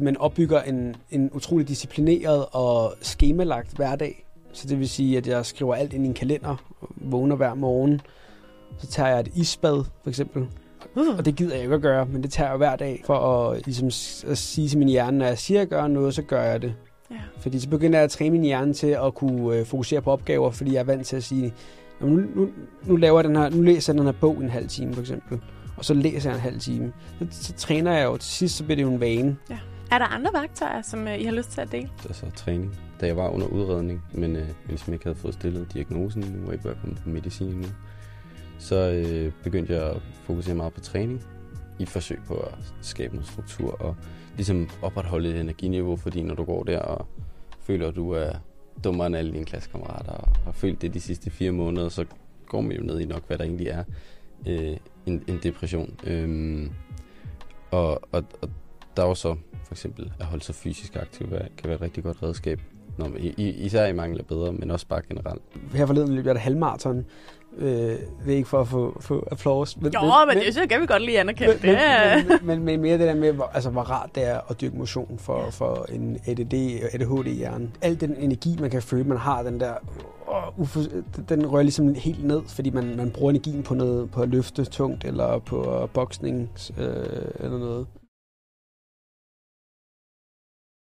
Man opbygger en, en utrolig disciplineret og skemalagt hverdag. Så det vil sige, at jeg skriver alt ind i en kalender, vågner hver morgen, så tager jeg et isbad, for eksempel. Uh. Og det gider jeg ikke at gøre, men det tager jeg hver dag for at, ligesom, at sige til min hjerne, når jeg siger, at jeg gør noget, så gør jeg det. Ja. Fordi så begynder jeg at træne min hjerne til at kunne øh, fokusere på opgaver, fordi jeg er vant til at sige, "Nå, nu, nu, nu, laver jeg den her, nu læser jeg den her bog en halv time, for eksempel. Og så læser jeg en halv time. Så, så træner jeg jo. Til sidst så bliver det jo en vane. Er der andre værktøjer, som øh, I har lyst til at dele? altså træning. Da jeg var under udredning, men øh, hvis jeg ikke havde fået stillet diagnosen nu, og ikke var kommet på medicin nu, så øh, begyndte jeg at fokusere meget på træning i et forsøg på at skabe noget struktur og ligesom opretholde et energiniveau, fordi når du går der og føler, at du er dummere end alle dine klassekammerater og har følt det de sidste fire måneder, så går man jo ned i nok, hvad der egentlig er øh, en, en depression. Øhm, og, og, og der er jo så for eksempel at holde sig fysisk aktiv kan være et rigtig godt redskab. Når man, især i mangel af bedre, men også bare generelt. Her forleden løb jeg et halvmarathon. Øh, det er ikke for at få, få applaus. Men, Jo, men, det så kan vi godt lige anerkende. men, Det er... men, men, men, mere det der med, hvor, altså, hvor rart det er at dyrke motion for, for en ADD og ADHD-hjerne. Al den energi, man kan føle, man har, den der, ufo, den rører ligesom helt ned, fordi man, man bruger energien på noget på at løfte tungt, eller på boksning øh, eller noget.